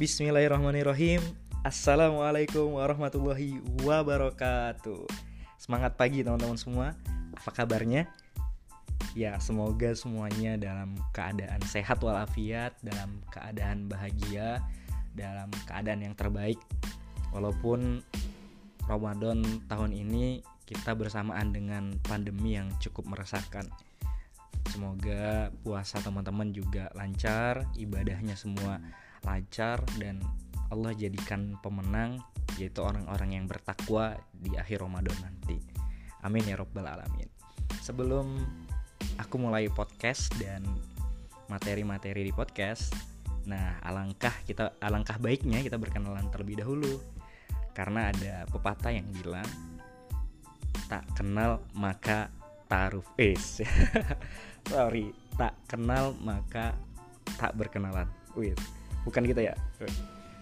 Bismillahirrahmanirrahim. Assalamualaikum warahmatullahi wabarakatuh. Semangat pagi teman-teman semua. Apa kabarnya? Ya semoga semuanya dalam keadaan sehat walafiat Dalam keadaan bahagia Dalam keadaan yang terbaik. Walaupun Ramadan tahun ini kita bersamaan dengan pandemi yang cukup meresahkan. Semoga puasa teman-teman juga lancar, ibadahnya semua lancar dan Allah jadikan pemenang yaitu orang-orang yang bertakwa di akhir Ramadan nanti. Amin ya robbal alamin. Sebelum aku mulai podcast dan materi-materi di podcast, nah alangkah kita alangkah baiknya kita berkenalan terlebih dahulu. Karena ada pepatah yang bilang tak kenal maka taruh es. Sorry, tak kenal maka tak berkenalan. Wih, bukan gitu ya.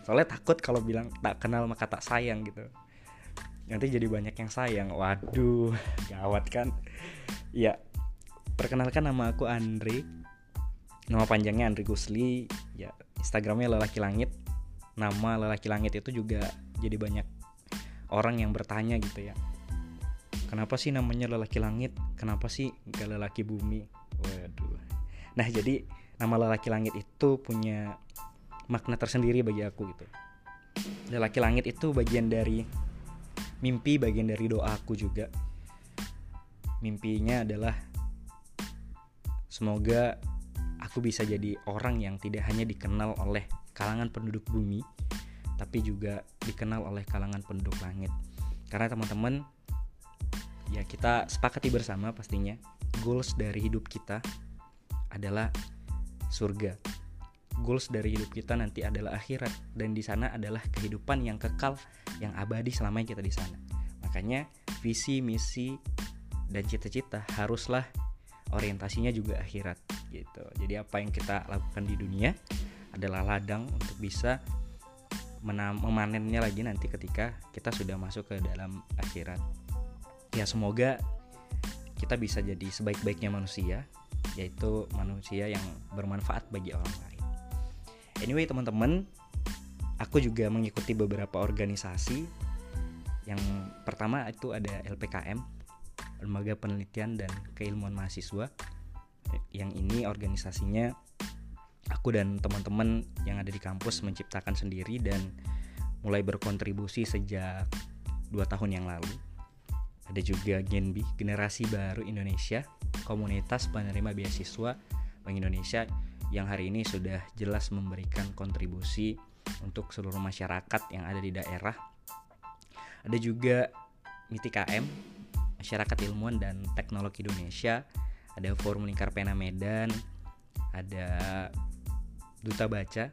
Soalnya takut kalau bilang tak kenal maka tak sayang gitu. Nanti jadi banyak yang sayang. Waduh gawat kan? Ya perkenalkan nama aku Andre nama panjangnya Andre Gusli. Ya Instagramnya lelaki langit. Nama lelaki langit itu juga jadi banyak orang yang bertanya gitu ya. Kenapa sih namanya lelaki langit? Kenapa sih gak lelaki bumi? Waduh. Nah jadi nama lelaki langit itu punya makna tersendiri bagi aku gitu. Lelaki langit itu bagian dari mimpi bagian dari doa aku juga. Mimpinya adalah semoga aku bisa jadi orang yang tidak hanya dikenal oleh kalangan penduduk bumi tapi juga dikenal oleh kalangan penduduk langit. Karena teman-teman ya kita sepakati bersama pastinya goals dari hidup kita adalah surga goals dari hidup kita nanti adalah akhirat dan di sana adalah kehidupan yang kekal yang abadi selama kita di sana. Makanya visi, misi dan cita-cita haruslah orientasinya juga akhirat gitu. Jadi apa yang kita lakukan di dunia adalah ladang untuk bisa memanennya lagi nanti ketika kita sudah masuk ke dalam akhirat. Ya semoga kita bisa jadi sebaik-baiknya manusia, yaitu manusia yang bermanfaat bagi orang lain. Anyway teman-teman, aku juga mengikuti beberapa organisasi. Yang pertama itu ada LPKM, Lembaga Penelitian dan Keilmuan Mahasiswa. Yang ini organisasinya aku dan teman-teman yang ada di kampus menciptakan sendiri dan mulai berkontribusi sejak dua tahun yang lalu. Ada juga Genbi, Generasi Baru Indonesia, komunitas penerima beasiswa Bank Indonesia yang hari ini sudah jelas memberikan kontribusi untuk seluruh masyarakat yang ada di daerah. Ada juga MITI KM, Masyarakat Ilmuwan dan Teknologi Indonesia, ada Forum Lingkar Pena Medan, ada Duta Baca,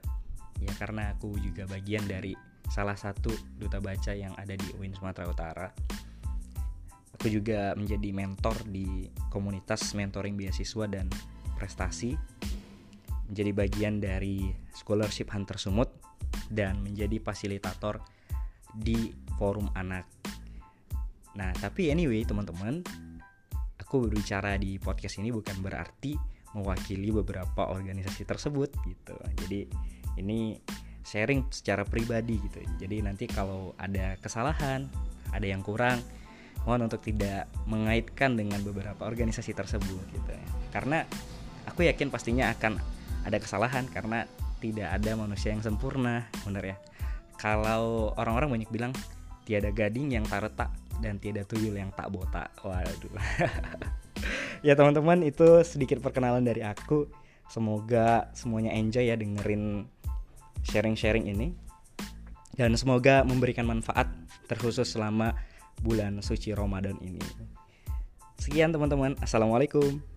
ya karena aku juga bagian dari salah satu duta baca yang ada di UIN Sumatera Utara. Aku juga menjadi mentor di komunitas mentoring beasiswa dan prestasi menjadi bagian dari scholarship Hunter Sumut dan menjadi fasilitator di forum anak. Nah, tapi anyway teman-teman, aku berbicara di podcast ini bukan berarti mewakili beberapa organisasi tersebut gitu. Jadi ini sharing secara pribadi gitu. Jadi nanti kalau ada kesalahan, ada yang kurang, mohon untuk tidak mengaitkan dengan beberapa organisasi tersebut gitu. Karena aku yakin pastinya akan ada kesalahan karena tidak ada manusia yang sempurna bener ya. Kalau orang-orang banyak bilang tiada gading yang tak retak dan tiada tuyul yang tak botak. Waduh. Ya teman-teman itu sedikit perkenalan dari aku. Semoga semuanya enjoy ya dengerin sharing-sharing ini. Dan semoga memberikan manfaat terkhusus selama bulan suci Ramadan ini. Sekian teman-teman. Assalamualaikum